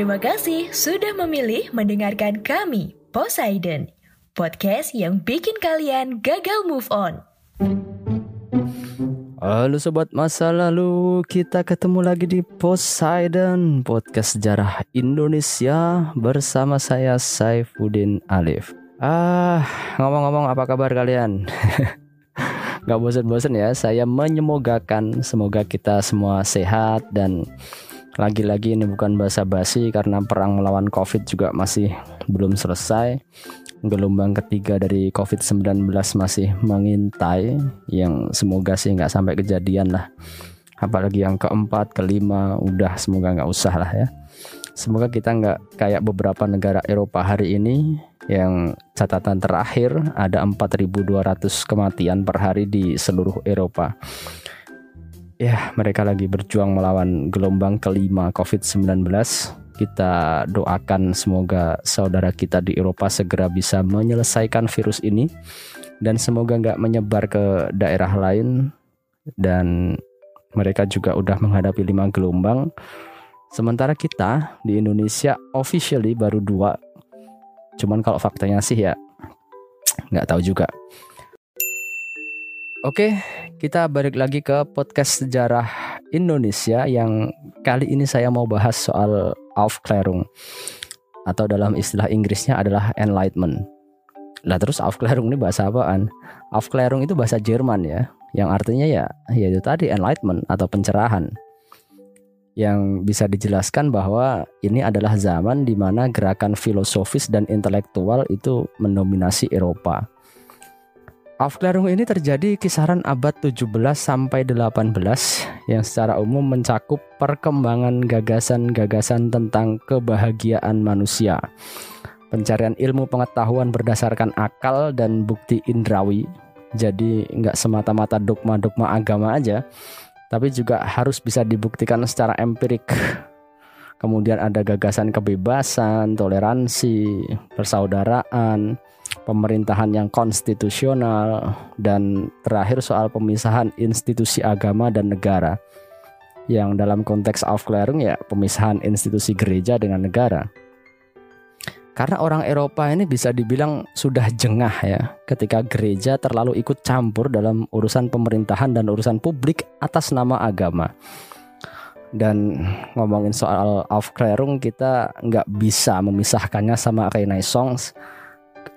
Terima kasih sudah memilih mendengarkan kami, Poseidon, podcast yang bikin kalian gagal move on. Halo sobat masa lalu, kita ketemu lagi di Poseidon, podcast sejarah Indonesia bersama saya Saifuddin Alif. Ah, ngomong-ngomong apa kabar kalian? Gak bosan-bosan ya, saya menyemogakan semoga kita semua sehat dan lagi-lagi ini bukan basa-basi karena perang melawan Covid juga masih belum selesai. Gelombang ketiga dari Covid-19 masih mengintai yang semoga sih nggak sampai kejadian lah. Apalagi yang keempat, kelima, udah semoga nggak usah lah ya. Semoga kita nggak kayak beberapa negara Eropa hari ini yang catatan terakhir ada 4.200 kematian per hari di seluruh Eropa ya mereka lagi berjuang melawan gelombang kelima COVID-19. Kita doakan semoga saudara kita di Eropa segera bisa menyelesaikan virus ini dan semoga nggak menyebar ke daerah lain dan mereka juga udah menghadapi lima gelombang. Sementara kita di Indonesia officially baru dua. Cuman kalau faktanya sih ya nggak tahu juga. Oke, kita balik lagi ke podcast sejarah Indonesia yang kali ini saya mau bahas soal Aufklärung atau dalam istilah Inggrisnya adalah Enlightenment. Lah terus Aufklärung ini bahasa apaan? Aufklärung itu bahasa Jerman ya, yang artinya ya yaitu tadi Enlightenment atau pencerahan. Yang bisa dijelaskan bahwa ini adalah zaman di mana gerakan filosofis dan intelektual itu mendominasi Eropa Aufklärung ini terjadi kisaran abad 17 sampai 18 yang secara umum mencakup perkembangan gagasan-gagasan tentang kebahagiaan manusia. Pencarian ilmu pengetahuan berdasarkan akal dan bukti indrawi. Jadi nggak semata-mata dogma-dogma agama aja, tapi juga harus bisa dibuktikan secara empirik. Kemudian ada gagasan kebebasan, toleransi, persaudaraan, pemerintahan yang konstitusional, dan terakhir soal pemisahan institusi agama dan negara. Yang dalam konteks Aufklärung ya pemisahan institusi gereja dengan negara. Karena orang Eropa ini bisa dibilang sudah jengah ya ketika gereja terlalu ikut campur dalam urusan pemerintahan dan urusan publik atas nama agama. Dan ngomongin soal Aufklärung kita nggak bisa memisahkannya sama Renaissance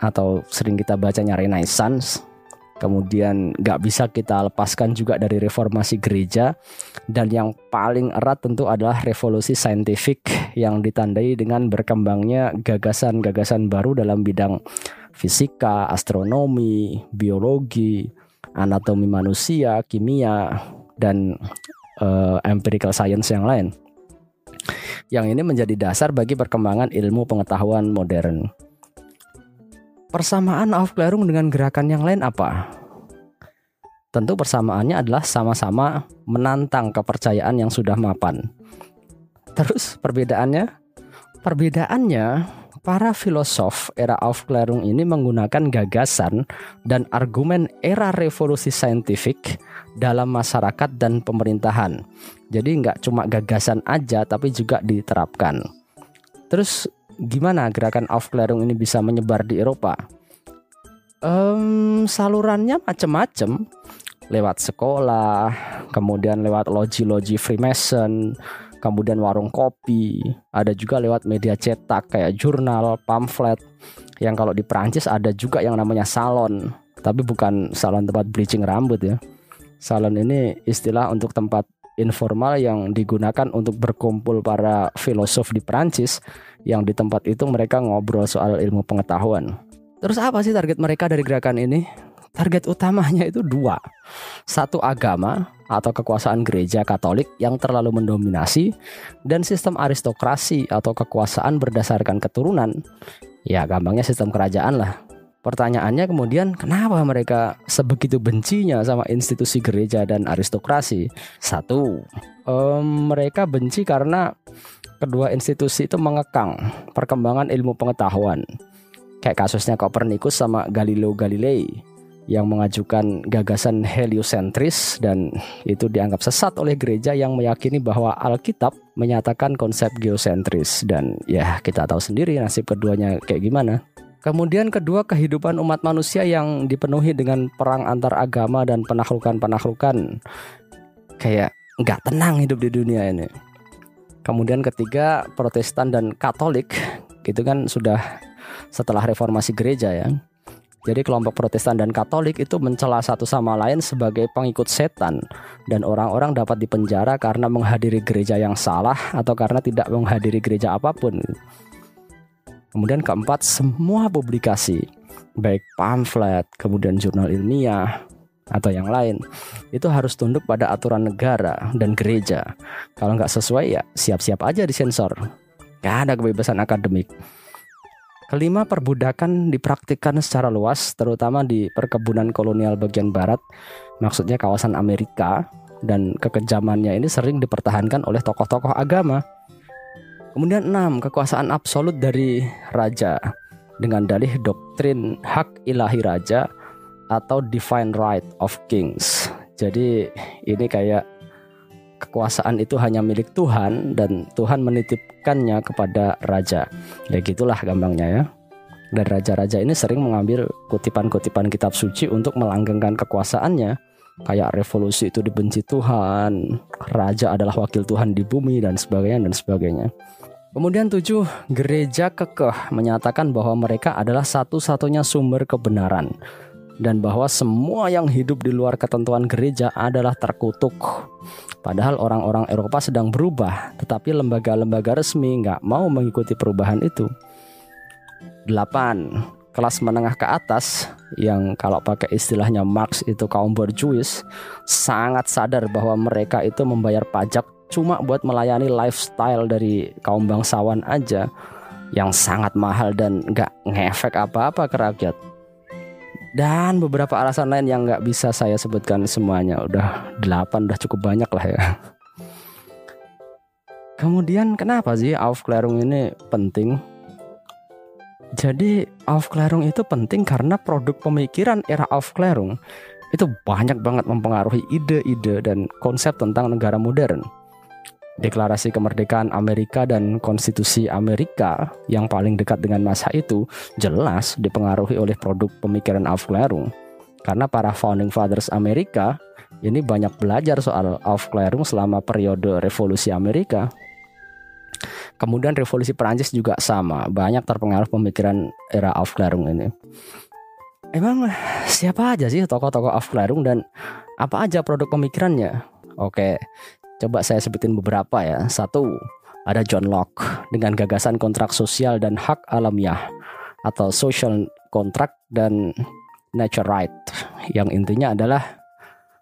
atau sering kita bacanya Renaissance kemudian nggak bisa kita lepaskan juga dari reformasi gereja dan yang paling erat tentu adalah revolusi saintifik yang ditandai dengan berkembangnya gagasan-gagasan baru dalam bidang fisika, astronomi, biologi, anatomi manusia, kimia dan uh, empirical science yang lain. Yang ini menjadi dasar bagi perkembangan ilmu pengetahuan modern. Persamaan Aufklärung dengan gerakan yang lain apa? Tentu persamaannya adalah sama-sama menantang kepercayaan yang sudah mapan. Terus perbedaannya? Perbedaannya, para filosof era Aufklärung ini menggunakan gagasan dan argumen era revolusi saintifik dalam masyarakat dan pemerintahan. Jadi nggak cuma gagasan aja tapi juga diterapkan. Terus gimana gerakan Aufklärung ini bisa menyebar di Eropa? Um, salurannya macam-macam lewat sekolah, kemudian lewat loji-loji Freemason, kemudian warung kopi, ada juga lewat media cetak kayak jurnal, pamflet. Yang kalau di Prancis ada juga yang namanya salon, tapi bukan salon tempat bleaching rambut ya. Salon ini istilah untuk tempat informal yang digunakan untuk berkumpul para filosof di Prancis yang di tempat itu mereka ngobrol soal ilmu pengetahuan. Terus apa sih target mereka dari gerakan ini? Target utamanya itu dua. Satu agama atau kekuasaan gereja Katolik yang terlalu mendominasi dan sistem aristokrasi atau kekuasaan berdasarkan keturunan. Ya, gampangnya sistem kerajaan lah. Pertanyaannya kemudian kenapa mereka sebegitu bencinya sama institusi gereja dan aristokrasi? Satu, um, mereka benci karena kedua institusi itu mengekang perkembangan ilmu pengetahuan. Kayak kasusnya Copernicus sama Galileo Galilei. yang mengajukan gagasan heliosentris dan itu dianggap sesat oleh gereja yang meyakini bahwa Alkitab menyatakan konsep geosentris dan ya kita tahu sendiri nasib keduanya kayak gimana. Kemudian kedua kehidupan umat manusia yang dipenuhi dengan perang antar agama dan penaklukan-penaklukan kayak nggak tenang hidup di dunia ini. Kemudian ketiga Protestan dan Katolik gitu kan sudah setelah reformasi gereja ya jadi kelompok Protestan dan Katolik itu mencela satu sama lain sebagai pengikut setan dan orang-orang dapat dipenjara karena menghadiri gereja yang salah atau karena tidak menghadiri gereja apa pun. Kemudian keempat, semua publikasi baik pamflet, kemudian jurnal ilmiah atau yang lain itu harus tunduk pada aturan negara dan gereja. Kalau nggak sesuai ya siap-siap aja disensor. Gak ada kebebasan akademik. Kelima, perbudakan dipraktikkan secara luas, terutama di perkebunan kolonial bagian barat, maksudnya kawasan Amerika, dan kekejamannya ini sering dipertahankan oleh tokoh-tokoh agama. Kemudian enam, kekuasaan absolut dari raja dengan dalih doktrin hak ilahi raja atau divine right of kings. Jadi ini kayak kekuasaan itu hanya milik Tuhan dan Tuhan menitipkannya kepada raja. Ya gitulah gampangnya ya. Dan raja-raja ini sering mengambil kutipan-kutipan kitab suci untuk melanggengkan kekuasaannya. Kayak revolusi itu dibenci Tuhan, raja adalah wakil Tuhan di bumi dan sebagainya dan sebagainya. Kemudian tujuh, gereja kekeh menyatakan bahwa mereka adalah satu-satunya sumber kebenaran dan bahwa semua yang hidup di luar ketentuan gereja adalah terkutuk. Padahal orang-orang Eropa sedang berubah, tetapi lembaga-lembaga resmi nggak mau mengikuti perubahan itu. 8. Kelas menengah ke atas yang kalau pakai istilahnya Marx itu kaum borjuis sangat sadar bahwa mereka itu membayar pajak cuma buat melayani lifestyle dari kaum bangsawan aja yang sangat mahal dan nggak ngefek apa-apa ke rakyat. Dan beberapa alasan lain yang nggak bisa saya sebutkan semuanya. Udah delapan udah cukup banyak lah ya. Kemudian kenapa sih Aufklärung ini penting jadi Aufklärung itu penting karena produk pemikiran era Aufklärung itu banyak banget mempengaruhi ide-ide dan konsep tentang negara modern Deklarasi kemerdekaan Amerika dan Konstitusi Amerika yang paling dekat dengan masa itu jelas dipengaruhi oleh produk pemikiran Aufklärung. Karena para founding fathers Amerika ini banyak belajar soal Aufklärung selama periode revolusi Amerika. Kemudian revolusi Perancis juga sama, banyak terpengaruh pemikiran era Aufklärung ini. Emang siapa aja sih tokoh-tokoh Aufklärung dan apa aja produk pemikirannya? Oke, Coba saya sebutin beberapa ya. Satu, ada John Locke dengan gagasan kontrak sosial dan hak alamiah atau social contract dan nature right yang intinya adalah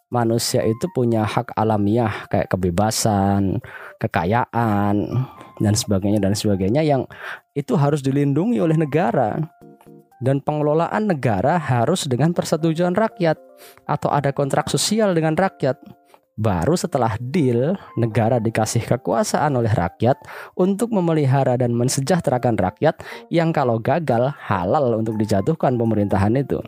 manusia itu punya hak alamiah kayak kebebasan, kekayaan dan sebagainya dan sebagainya yang itu harus dilindungi oleh negara. Dan pengelolaan negara harus dengan persetujuan rakyat atau ada kontrak sosial dengan rakyat. Baru setelah deal, negara dikasih kekuasaan oleh rakyat untuk memelihara dan mensejahterakan rakyat yang kalau gagal halal untuk dijatuhkan pemerintahan itu.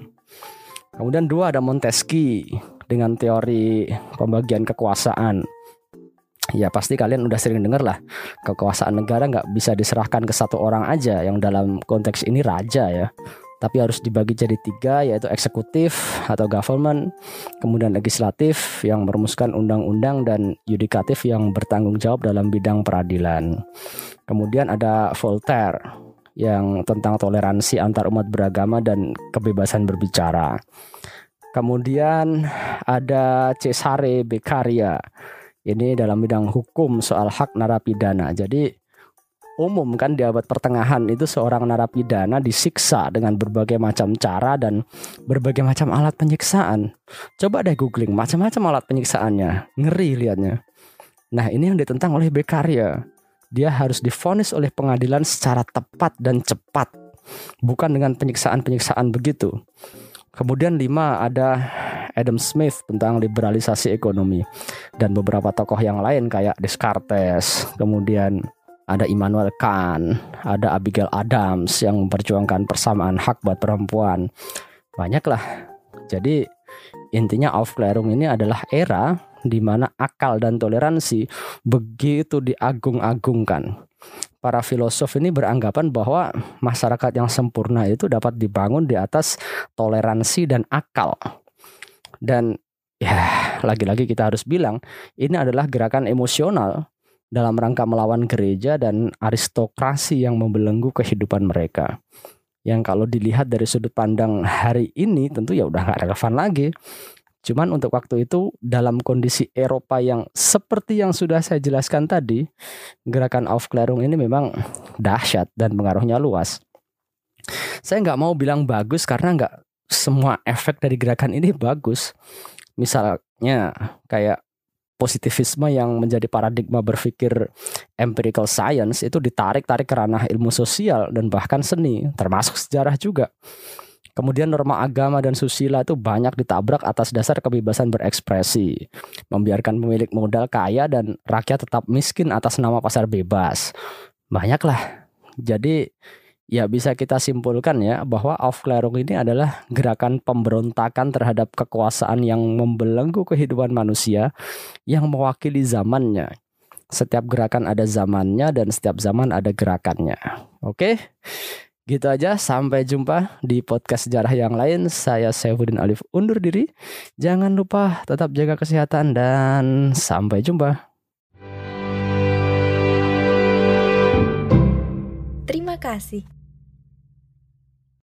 Kemudian dua ada Montesquieu dengan teori pembagian kekuasaan. Ya pasti kalian udah sering dengar lah kekuasaan negara nggak bisa diserahkan ke satu orang aja yang dalam konteks ini raja ya tapi harus dibagi jadi tiga yaitu eksekutif atau government, kemudian legislatif yang merumuskan undang-undang dan yudikatif yang bertanggung jawab dalam bidang peradilan. Kemudian ada Voltaire yang tentang toleransi antar umat beragama dan kebebasan berbicara. Kemudian ada Cesare Beccaria. Ini dalam bidang hukum soal hak narapidana. Jadi umum kan di abad pertengahan itu seorang narapidana disiksa dengan berbagai macam cara dan berbagai macam alat penyiksaan. Coba deh googling macam-macam alat penyiksaannya, ngeri liatnya. Nah ini yang ditentang oleh Beccaria. Dia harus difonis oleh pengadilan secara tepat dan cepat, bukan dengan penyiksaan-penyiksaan begitu. Kemudian lima ada Adam Smith tentang liberalisasi ekonomi dan beberapa tokoh yang lain kayak Descartes, kemudian ada Immanuel Kant, ada Abigail Adams yang memperjuangkan persamaan hak buat perempuan. Banyak lah. Jadi intinya Aufklärung ini adalah era di mana akal dan toleransi begitu diagung-agungkan. Para filosof ini beranggapan bahwa masyarakat yang sempurna itu dapat dibangun di atas toleransi dan akal. Dan ya, lagi-lagi kita harus bilang ini adalah gerakan emosional dalam rangka melawan gereja dan aristokrasi yang membelenggu kehidupan mereka yang kalau dilihat dari sudut pandang hari ini tentu ya udah nggak relevan lagi. Cuman untuk waktu itu dalam kondisi Eropa yang seperti yang sudah saya jelaskan tadi, gerakan Aufklärung ini memang dahsyat dan pengaruhnya luas. Saya nggak mau bilang bagus karena nggak semua efek dari gerakan ini bagus. Misalnya kayak positivisme yang menjadi paradigma berpikir empirical science itu ditarik-tarik ke ranah ilmu sosial dan bahkan seni, termasuk sejarah juga. Kemudian norma agama dan susila itu banyak ditabrak atas dasar kebebasan berekspresi, membiarkan pemilik modal kaya dan rakyat tetap miskin atas nama pasar bebas. Banyaklah. Jadi ya bisa kita simpulkan ya bahwa Aufklärung ini adalah gerakan pemberontakan terhadap kekuasaan yang membelenggu kehidupan manusia yang mewakili zamannya. Setiap gerakan ada zamannya dan setiap zaman ada gerakannya. Oke. Gitu aja, sampai jumpa di podcast sejarah yang lain. Saya Saifuddin Alif undur diri. Jangan lupa tetap jaga kesehatan dan sampai jumpa. Terima kasih.